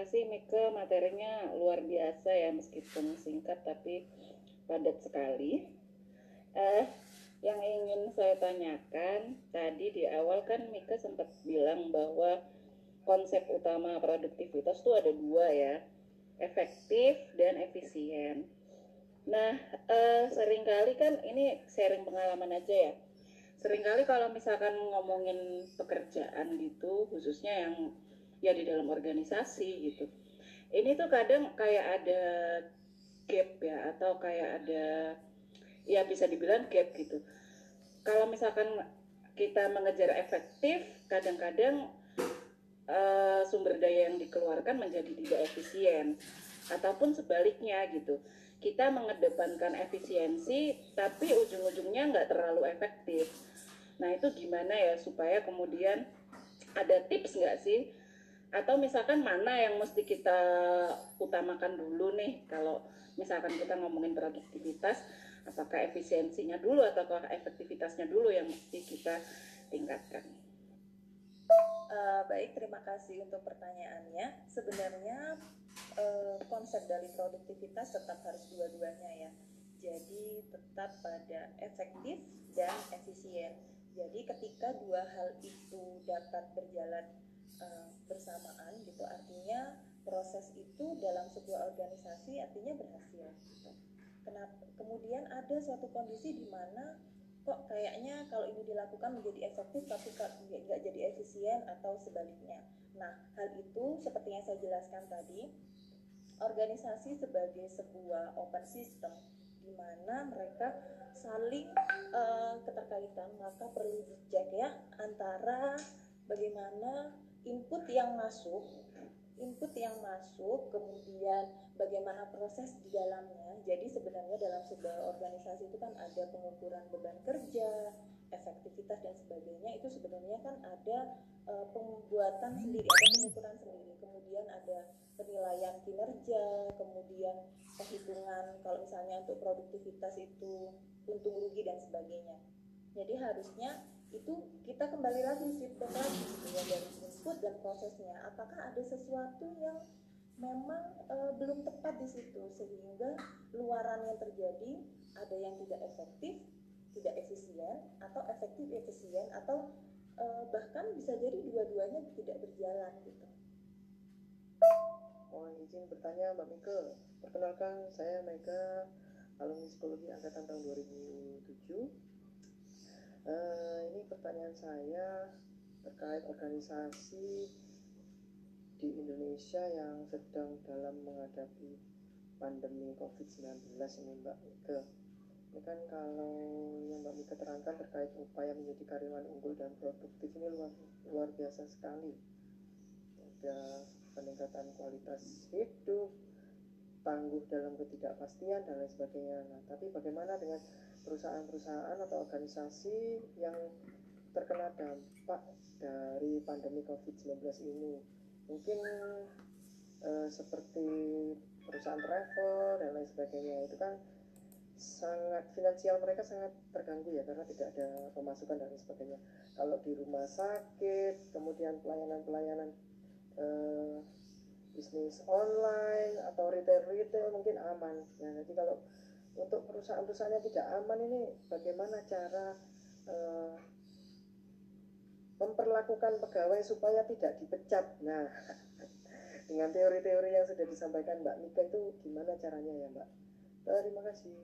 Kasih Mika. Materinya luar biasa ya, meskipun singkat tapi padat sekali. Eh, yang ingin saya tanyakan tadi di awal kan Mika sempat bilang bahwa konsep utama produktivitas itu ada dua ya, efektif dan efisien. Nah, eh, sering kali kan ini sharing pengalaman aja ya. Seringkali kalau misalkan ngomongin pekerjaan gitu, khususnya yang ya di dalam organisasi gitu. Ini tuh kadang kayak ada gap ya atau kayak ada ya bisa dibilang gap gitu. Kalau misalkan kita mengejar efektif, kadang-kadang uh, sumber daya yang dikeluarkan menjadi tidak efisien ataupun sebaliknya gitu kita mengedepankan efisiensi tapi ujung-ujungnya nggak terlalu efektif nah itu gimana ya supaya kemudian ada tips nggak sih atau misalkan mana yang mesti kita utamakan dulu nih kalau misalkan kita ngomongin produktivitas apakah efisiensinya dulu atau efektivitasnya dulu yang mesti kita tingkatkan Uh, baik, terima kasih untuk pertanyaannya. Sebenarnya uh, konsep dari produktivitas tetap harus dua-duanya ya. Jadi tetap pada efektif dan efisien. Jadi ketika dua hal itu dapat berjalan uh, bersamaan gitu, artinya proses itu dalam sebuah organisasi artinya berhasil. Gitu. Kenapa? Kemudian ada suatu kondisi di mana kok kayaknya kalau ini dilakukan menjadi efektif tapi nggak jadi efisien atau sebaliknya. Nah, hal itu seperti yang saya jelaskan tadi, organisasi sebagai sebuah open system di mana mereka saling uh, keterkaitan, maka perlu dicek ya antara bagaimana input yang masuk input yang masuk, kemudian bagaimana proses di dalamnya. Jadi sebenarnya dalam sebuah organisasi itu kan ada pengukuran beban kerja, efektivitas dan sebagainya. Itu sebenarnya kan ada e, pembuatan sendiri, ada pengukuran sendiri. Kemudian ada penilaian kinerja, kemudian perhitungan kalau misalnya untuk produktivitas itu untung rugi dan sebagainya. Jadi harusnya itu kita kembali lagi feedback lagi gitu ya dari input dan prosesnya. Apakah ada sesuatu yang memang e, belum tepat di situ sehingga luaran yang terjadi ada yang tidak efektif tidak efisien atau efektif efisien atau e, bahkan bisa jadi dua-duanya tidak berjalan gitu? Mohon izin bertanya Mbak Mika Perkenalkan saya Mega alumni psikologi angkatan tahun 2007 Uh, ini pertanyaan saya terkait organisasi di Indonesia yang sedang dalam menghadapi pandemi COVID-19 ini Mbak Mika. Ini kan kalau yang Mbak Mika terangkan terkait upaya menjadi karyawan unggul dan produktif ini luar, luar biasa sekali. Ada peningkatan kualitas hidup, tangguh dalam ketidakpastian dan lain sebagainya. Nah, tapi bagaimana dengan perusahaan-perusahaan atau organisasi yang terkena dampak dari pandemi COVID-19 ini. Mungkin eh, seperti perusahaan travel dan lain sebagainya itu kan sangat finansial mereka sangat terganggu ya karena tidak ada pemasukan dan lain sebagainya. Kalau di rumah sakit, kemudian pelayanan-pelayanan eh, bisnis online atau retail-retail mungkin aman. Nah, jadi kalau untuk perusahaan-perusahaan yang tidak aman ini bagaimana cara uh, memperlakukan pegawai supaya tidak dipecat. Nah, dengan teori-teori yang sudah disampaikan Mbak Mika itu gimana caranya ya Mbak? Terima kasih.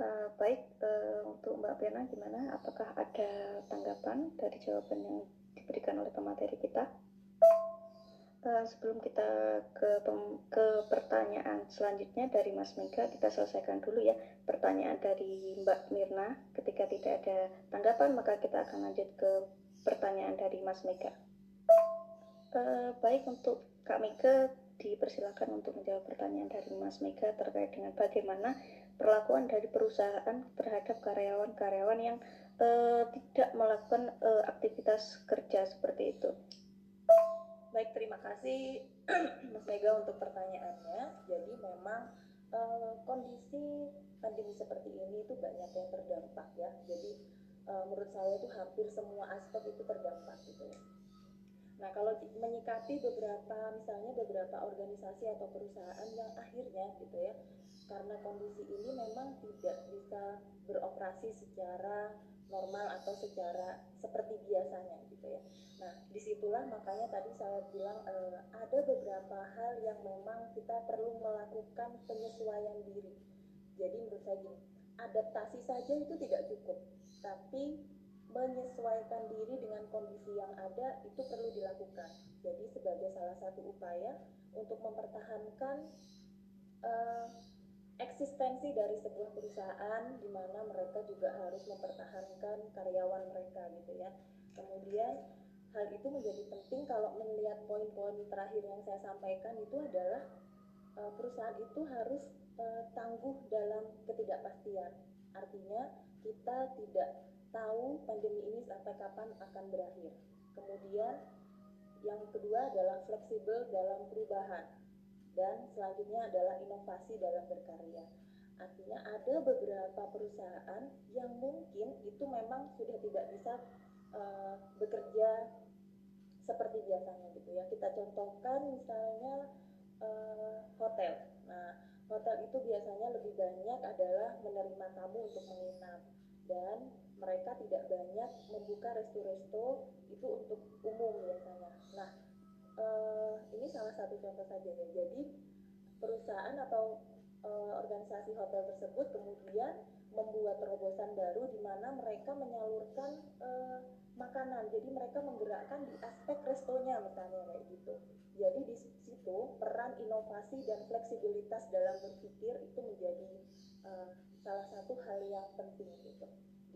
Uh, baik uh, untuk Mbak Piana gimana? Apakah ada tanggapan dari jawaban yang diberikan oleh pemateri kita? Uh, sebelum kita ke ke pertanyaan selanjutnya dari Mas Mega, kita selesaikan dulu ya pertanyaan dari Mbak Mirna. Ketika tidak ada tanggapan, maka kita akan lanjut ke pertanyaan dari Mas Mega. Uh, baik untuk Kak Mega, dipersilakan untuk menjawab pertanyaan dari Mas Mega terkait dengan bagaimana perlakuan dari perusahaan terhadap karyawan-karyawan yang uh, tidak melakukan aktivitas kerja seperti itu. Baik, terima kasih Mas Mega untuk pertanyaannya. Jadi memang uh, kondisi pandemi seperti ini itu banyak yang terdampak ya. Jadi uh, menurut saya itu hampir semua aspek itu terdampak gitu ya. Nah, kalau menyikapi beberapa misalnya beberapa organisasi atau perusahaan yang akhirnya gitu ya, karena kondisi ini memang tidak bisa beroperasi secara normal atau secara seperti biasanya gitu ya. Nah, di situlah makanya tadi saya bilang e, ada beberapa hal yang memang kita perlu melakukan penyesuaian diri. Jadi menurut saya gini, adaptasi saja itu tidak cukup, tapi menyesuaikan diri dengan kondisi yang ada itu perlu dilakukan. Jadi sebagai salah satu upaya untuk mempertahankan uh, eksistensi dari sebuah perusahaan di mana mereka juga harus mempertahankan karyawan mereka gitu ya. Kemudian hal itu menjadi penting kalau melihat poin-poin terakhir yang saya sampaikan itu adalah uh, perusahaan itu harus uh, tangguh dalam ketidakpastian. Artinya kita tidak tahu pandemi ini sampai kapan akan berakhir. Kemudian yang kedua adalah fleksibel dalam perubahan dan selanjutnya adalah inovasi dalam berkarya. Artinya ada beberapa perusahaan yang mungkin itu memang sudah tidak bisa uh, bekerja seperti biasanya gitu ya. Kita contohkan misalnya uh, hotel. Nah, hotel itu biasanya lebih banyak adalah menerima tamu untuk menginap dan mereka tidak banyak membuka resto-resto itu untuk umum biasanya. Nah, eh, ini salah satu contoh saja ya. Jadi perusahaan atau eh, organisasi hotel tersebut kemudian membuat terobosan baru di mana mereka menyalurkan eh, makanan. Jadi mereka menggerakkan di aspek restonya misalnya kayak gitu. Jadi di situ peran inovasi dan fleksibilitas dalam berpikir itu menjadi uh, salah satu hal yang penting gitu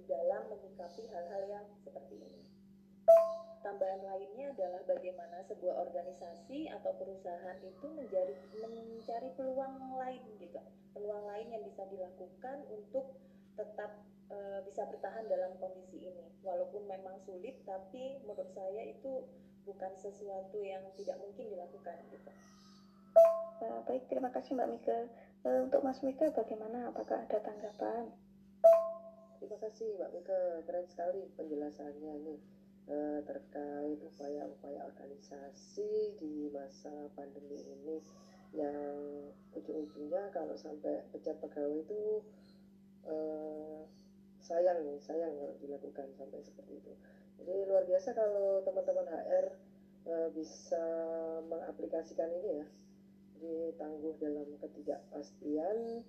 dalam menyikapi hal-hal yang seperti ini. Tambahan lainnya adalah bagaimana sebuah organisasi atau perusahaan itu mencari mencari peluang lain gitu, peluang lain yang bisa dilakukan untuk tetap e, bisa bertahan dalam kondisi ini. Walaupun memang sulit, tapi menurut saya itu bukan sesuatu yang tidak mungkin dilakukan gitu. Uh, baik, terima kasih Mbak Mika. Uh, untuk Mas Mika, bagaimana? Apakah ada tanggapan? Terima kasih Mbak Mika, keren sekali penjelasannya nih eh, terkait upaya-upaya organisasi di masa pandemi ini yang ujung-ujungnya kalau sampai pecat pegawai itu eh, sayang nih, sayang kalau dilakukan sampai seperti itu. Jadi luar biasa kalau teman-teman HR eh, bisa mengaplikasikan ini ya. Jadi tangguh dalam ketidakpastian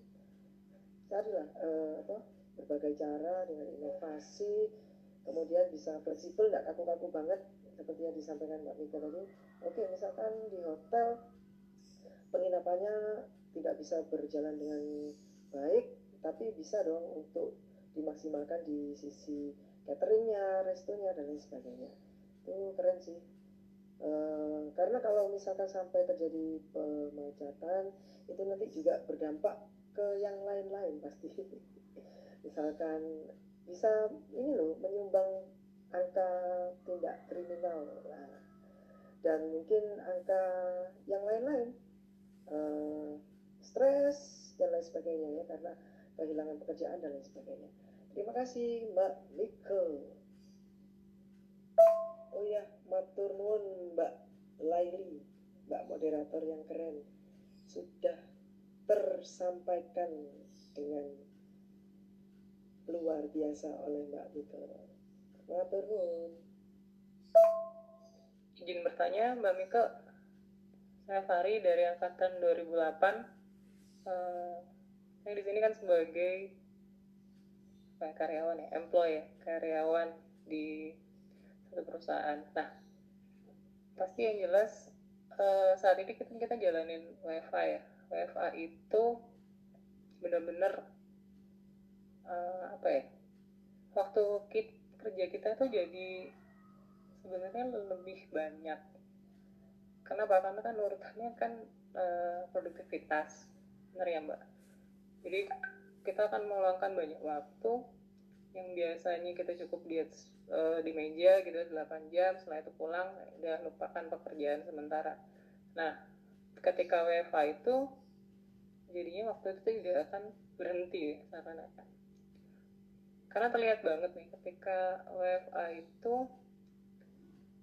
carilah eh, apa berbagai cara dengan inovasi kemudian bisa fleksibel nggak kaku-kaku banget seperti yang disampaikan Mbak Mika tadi. Oke misalkan di hotel penginapannya tidak bisa berjalan dengan baik tapi bisa dong untuk dimaksimalkan di sisi cateringnya, restonya dan lain sebagainya. Itu keren sih. E, karena kalau misalkan sampai terjadi pemecatan itu nanti juga berdampak ke yang lain-lain pasti. Misalkan bisa ini loh menyumbang angka tindak kriminal nah, dan mungkin angka yang lain-lain uh, stres dan lain sebagainya ya karena kehilangan pekerjaan dan lain sebagainya. Terima kasih Mbak Miko oh ya matur nuwun Mbak Laili Mbak moderator yang keren. Sudah tersampaikan dengan luar biasa oleh Mbak Mika. Matur Izin bertanya Mbak Mika, saya Fari dari angkatan 2008. Uh, saya di sini kan sebagai apa, karyawan ya, employee ya, karyawan di satu perusahaan. Nah, pasti yang jelas uh, saat ini kita kita jalanin WFA ya. WFA itu benar-benar uh, apa ya waktu kita, kerja kita tuh jadi sebenarnya lebih banyak. Kenapa? Karena kan urutannya kan uh, produktivitas. Benar ya mbak? Jadi kita akan meluangkan banyak waktu yang biasanya kita cukup di uh, di meja gitu 8 jam setelah itu pulang udah lupakan pekerjaan sementara. Nah ketika WFA itu jadinya waktu itu tidak akan berhenti seakan-akan karena terlihat banget nih ketika WFA itu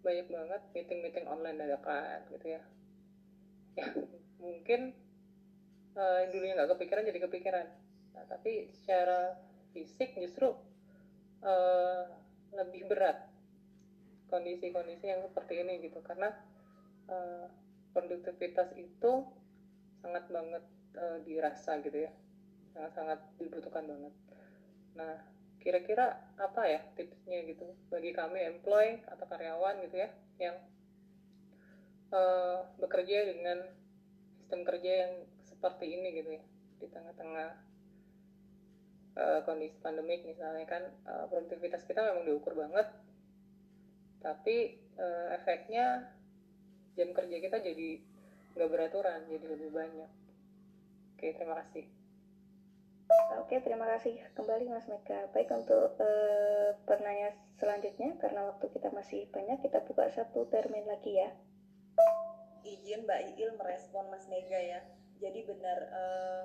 banyak banget meeting-meeting online dadakan gitu ya. Ya mungkin uh, dulunya nggak kepikiran jadi kepikiran. Nah, tapi secara fisik justru uh, lebih berat kondisi-kondisi yang seperti ini gitu. Karena uh, produktivitas itu sangat banget uh, dirasa gitu ya. Sangat-sangat dibutuhkan banget. Nah kira-kira apa ya tipsnya gitu? Bagi kami employee atau karyawan gitu ya yang uh, bekerja dengan sistem kerja yang seperti ini gitu ya. Di tengah-tengah uh, kondisi pandemik misalnya kan uh, produktivitas kita memang diukur banget. Tapi uh, efeknya jam kerja kita jadi nggak beraturan jadi lebih banyak. Oke terima kasih Oke, terima kasih kembali Mas Mega. Baik untuk uh, pertanyaan selanjutnya, karena waktu kita masih banyak, kita buka satu termin lagi ya. Izin Mbak Iil merespon Mas Mega ya. Jadi benar uh,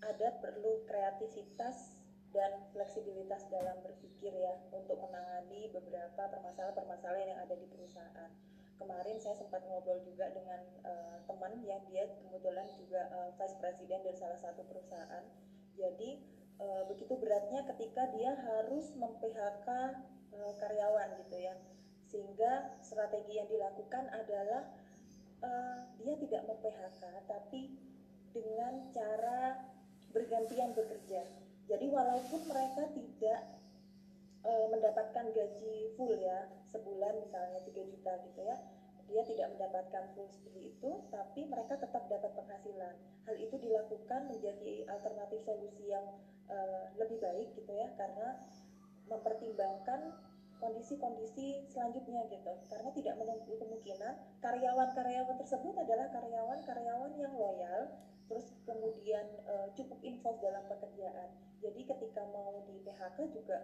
ada perlu kreativitas dan fleksibilitas dalam berpikir ya untuk menangani beberapa permasalahan-permasalahan yang ada di perusahaan. Kemarin saya sempat ngobrol juga dengan uh, teman yang dia kebetulan juga uh, vice president dari salah satu perusahaan jadi e, begitu beratnya ketika dia harus mem-PHK e, karyawan gitu ya. Sehingga strategi yang dilakukan adalah e, dia tidak mem-PHK tapi dengan cara bergantian bekerja. Jadi walaupun mereka tidak e, mendapatkan gaji full ya, sebulan misalnya 3 juta gitu ya, dia tidak mendapatkan full seperti itu, tapi mereka tetap dapat penghasilan. Hal itu dilakukan menjadi alternatif solusi yang uh, lebih baik gitu ya, karena mempertimbangkan kondisi-kondisi selanjutnya gitu. Karena tidak menutup kemungkinan karyawan-karyawan tersebut adalah karyawan-karyawan yang loyal, terus kemudian uh, cukup involved dalam pekerjaan. Jadi ketika mau di PHK juga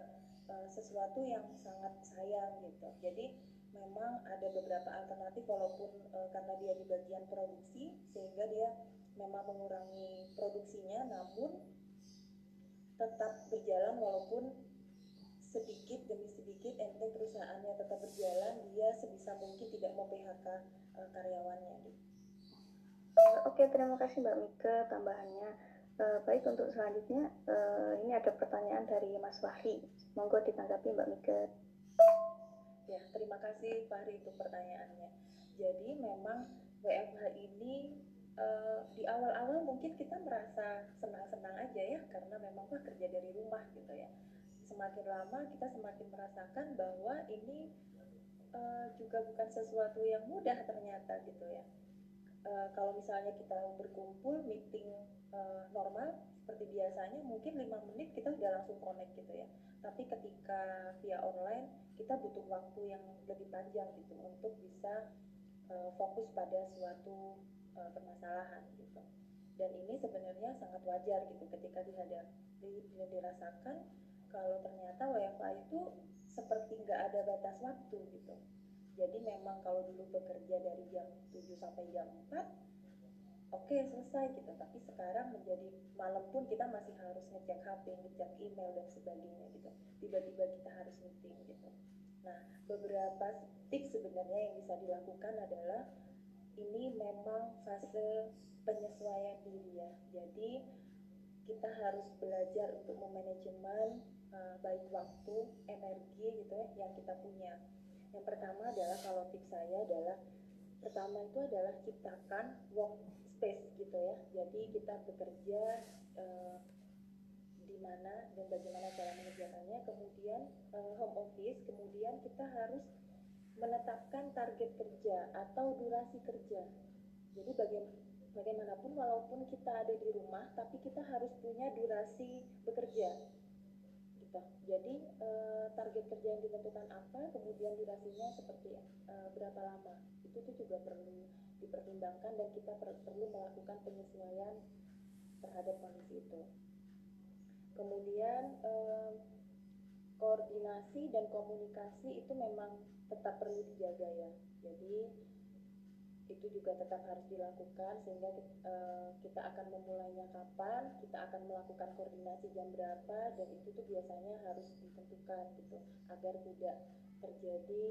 uh, sesuatu yang sangat sayang gitu. Jadi memang ada beberapa alternatif walaupun e, karena dia di bagian produksi sehingga dia memang mengurangi produksinya namun tetap berjalan walaupun sedikit demi sedikit ente perusahaannya tetap berjalan dia sebisa mungkin tidak mau PHK e, karyawannya gitu. Oke terima kasih Mbak Mika tambahannya. E, baik untuk selanjutnya e, ini ada pertanyaan dari Mas Wahri monggo ditanggapi Mbak Mika Ya, terima kasih Fahri untuk pertanyaannya. Jadi memang WFH ini uh, di awal-awal mungkin kita merasa senang-senang aja ya karena memang wah kerja dari rumah gitu ya. Semakin lama kita semakin merasakan bahwa ini uh, juga bukan sesuatu yang mudah ternyata gitu ya. Uh, kalau misalnya kita berkumpul meeting uh, normal seperti biasanya mungkin lima menit kita udah langsung connect gitu ya. Tapi ketika via online kita butuh waktu yang lebih panjang gitu untuk bisa uh, fokus pada suatu uh, permasalahan gitu. Dan ini sebenarnya sangat wajar gitu ketika dihadapi dan dirasakan kalau ternyata WFA itu seperti nggak ada batas waktu gitu jadi memang kalau dulu bekerja dari jam 7 sampai jam 4 oke okay, selesai gitu. Tapi sekarang menjadi malam pun kita masih harus ngecek HP ngecek email dan sebagainya gitu. Tiba-tiba kita harus meeting gitu. Nah beberapa tips sebenarnya yang bisa dilakukan adalah ini memang fase penyesuaian diri ya. Jadi kita harus belajar untuk memanajemen uh, baik waktu energi gitu ya yang kita punya yang pertama adalah kalau tips saya adalah pertama itu adalah ciptakan work space gitu ya. Jadi kita bekerja uh, di mana dan bagaimana cara mengerjakannya. Kemudian uh, home office kemudian kita harus menetapkan target kerja atau durasi kerja. Jadi bagaimana bagaimanapun walaupun kita ada di rumah tapi kita harus punya durasi bekerja gitu jadi e, target kerja yang ditentukan apa kemudian durasinya seperti e, berapa lama itu tuh juga perlu dipertimbangkan dan kita per perlu melakukan penyesuaian terhadap kondisi itu. Kemudian eh, koordinasi dan komunikasi itu memang tetap perlu dijaga ya. Jadi itu juga tetap harus dilakukan sehingga uh, kita akan memulainya kapan, kita akan melakukan koordinasi jam berapa dan itu tuh biasanya harus ditentukan gitu agar tidak terjadi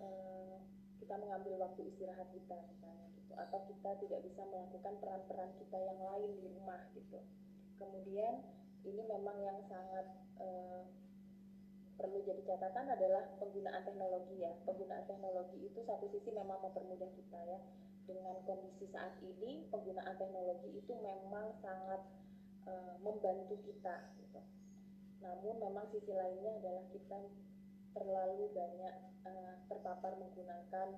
uh, kita mengambil waktu istirahat kita misalnya gitu atau kita tidak bisa melakukan peran-peran kita yang lain di rumah gitu. Kemudian ini memang yang sangat uh, perlu jadi catatan adalah penggunaan teknologi ya. Penggunaan teknologi itu satu sisi memang mempermudah kita ya. Dengan kondisi saat ini penggunaan teknologi itu memang sangat uh, membantu kita gitu. Namun memang sisi lainnya adalah kita terlalu banyak uh, terpapar menggunakan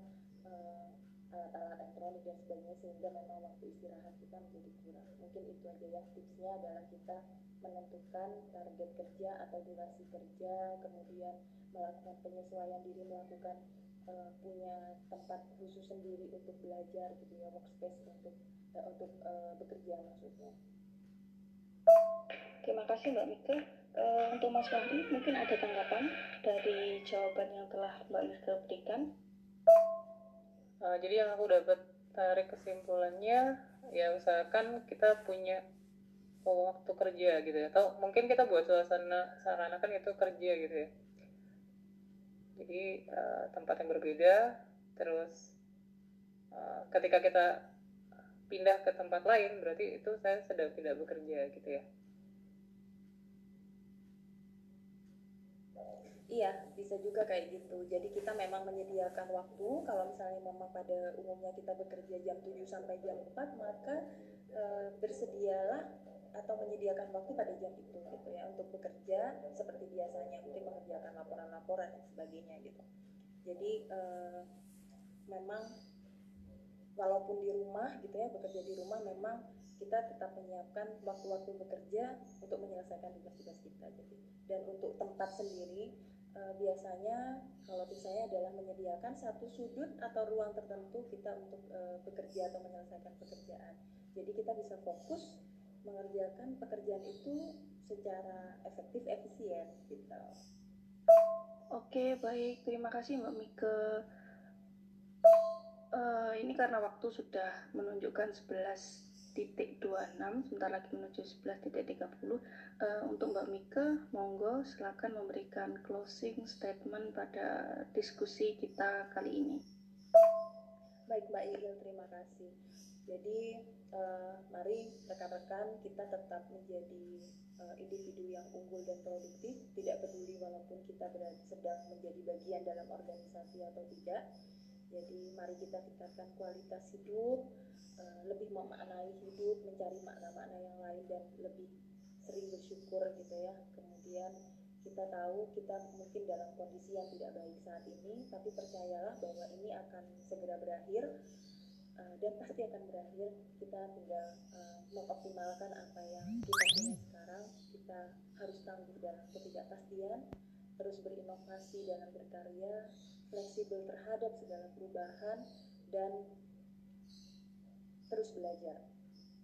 uh, alat-alat elektronik dan sebagainya sehingga memang waktu istirahat kita menjadi kurang. Mungkin itu aja ya tipsnya adalah kita menentukan target kerja atau durasi kerja, kemudian melakukan penyesuaian diri, melakukan uh, punya tempat khusus sendiri untuk belajar gitu ya, workspace untuk uh, untuk uh, bekerja maksudnya. Terima kasih Mbak Mika. Uh, untuk Mas Fahri, mungkin ada tanggapan dari jawaban yang telah Mbak Mika berikan? Uh, jadi yang aku dapat tarik kesimpulannya, ya usahakan kita punya waktu kerja gitu ya. Atau mungkin kita buat suasana sarana kan itu kerja gitu ya. Jadi uh, tempat yang berbeda, terus uh, ketika kita pindah ke tempat lain, berarti itu saya sedang tidak bekerja gitu ya. Iya, bisa juga kayak gitu. Jadi kita memang menyediakan waktu, kalau misalnya memang pada umumnya kita bekerja jam 7 sampai jam 4, maka e, bersedialah atau menyediakan waktu pada jam itu gitu ya untuk bekerja seperti biasanya, mungkin mengerjakan laporan-laporan dan sebagainya gitu. Jadi e, memang walaupun di rumah gitu ya, bekerja di rumah memang kita tetap menyiapkan waktu-waktu bekerja untuk menyelesaikan tugas-tugas kita. Jadi dan untuk tempat sendiri uh, biasanya kalau saya adalah menyediakan satu sudut atau ruang tertentu kita untuk uh, bekerja atau menyelesaikan pekerjaan. Jadi kita bisa fokus mengerjakan pekerjaan itu secara efektif efisien gitu. Oke baik terima kasih Mbak Mika. Uh, ini karena waktu sudah menunjukkan 11 titik 26 sebentar lagi menuju 11 titik 30 uh, untuk Mbak Mika monggo silakan memberikan closing statement pada diskusi kita kali ini. Baik Mbak Iril terima kasih. Jadi uh, mari rekan-rekan kita tetap menjadi uh, individu yang unggul dan produktif tidak peduli walaupun kita sedang menjadi bagian dalam organisasi atau tidak jadi mari kita tingkatkan kualitas hidup Eh, lebih memaknai hidup, mencari makna-makna yang lain dan lebih sering bersyukur gitu ya. Kemudian kita tahu kita mungkin dalam kondisi yang tidak baik saat ini, tapi percayalah bahwa ini akan segera berakhir uh, dan pasti akan berakhir. Kita tinggal uh, mengoptimalkan apa yang kita punya sekarang. Kita harus tangguh dalam ketidakpastian, terus berinovasi dalam berkarya, fleksibel terhadap segala perubahan dan terus belajar.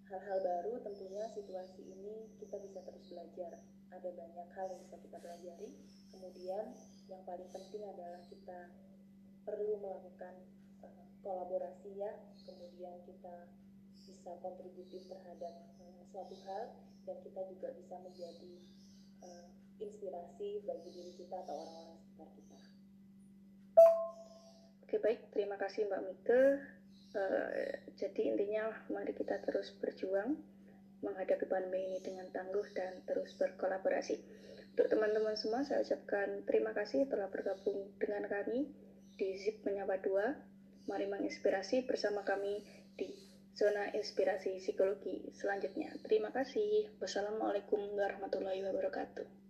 Hal-hal baru tentunya situasi ini kita bisa terus belajar. Ada banyak hal yang bisa kita pelajari. Kemudian yang paling penting adalah kita perlu melakukan uh, kolaborasi ya. Kemudian kita bisa kontributif terhadap uh, suatu hal dan kita juga bisa menjadi uh, inspirasi bagi diri kita atau orang-orang sekitar kita. Oke baik, terima kasih Mbak Mika. Uh, jadi intinya mari kita terus berjuang menghadapi pandemi ini dengan tangguh dan terus berkolaborasi. Untuk teman-teman semua saya ucapkan terima kasih telah bergabung dengan kami di ZIP Menyapa 2. Mari menginspirasi bersama kami di zona inspirasi psikologi selanjutnya. Terima kasih. Wassalamualaikum warahmatullahi wabarakatuh.